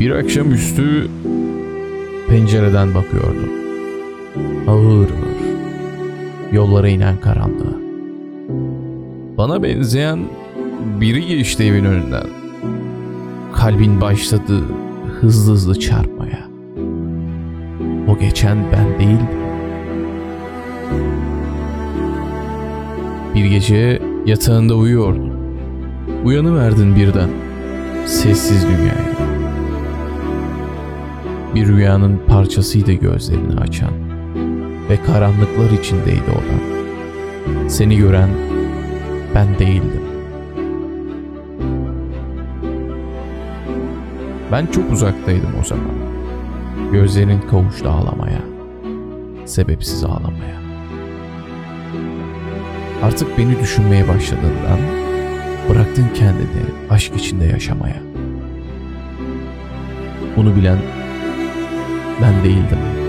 Bir akşamüstü pencereden bakıyordum. Ağır ağır. Yollara inen karanlığa. Bana benzeyen biri geçti evin önünden. Kalbin başladı hızlı hızlı çarpmaya. O geçen ben değildim. Bir gece yatağında uyuyordun. Uyanıverdin birden. Sessiz dünyaya. Bir rüyanın parçasıydı gözlerini açan ve karanlıklar içindeydi odan. Seni gören ben değildim. Ben çok uzaktaydım o zaman. Gözlerin kavuştu ağlamaya. Sebepsiz ağlamaya. Artık beni düşünmeye başladığından bıraktın kendini aşk içinde yaşamaya. Bunu bilen ben değildim.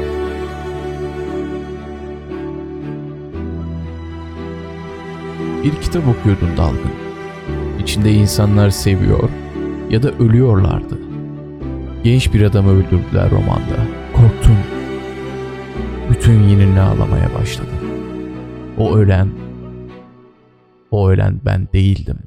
Bir kitap okuyordun dalgın. İçinde insanlar seviyor ya da ölüyorlardı. Genç bir adamı öldürdüler romanda. Korktun. Bütün yeninle ağlamaya başladın. O ölen, o ölen ben değildim.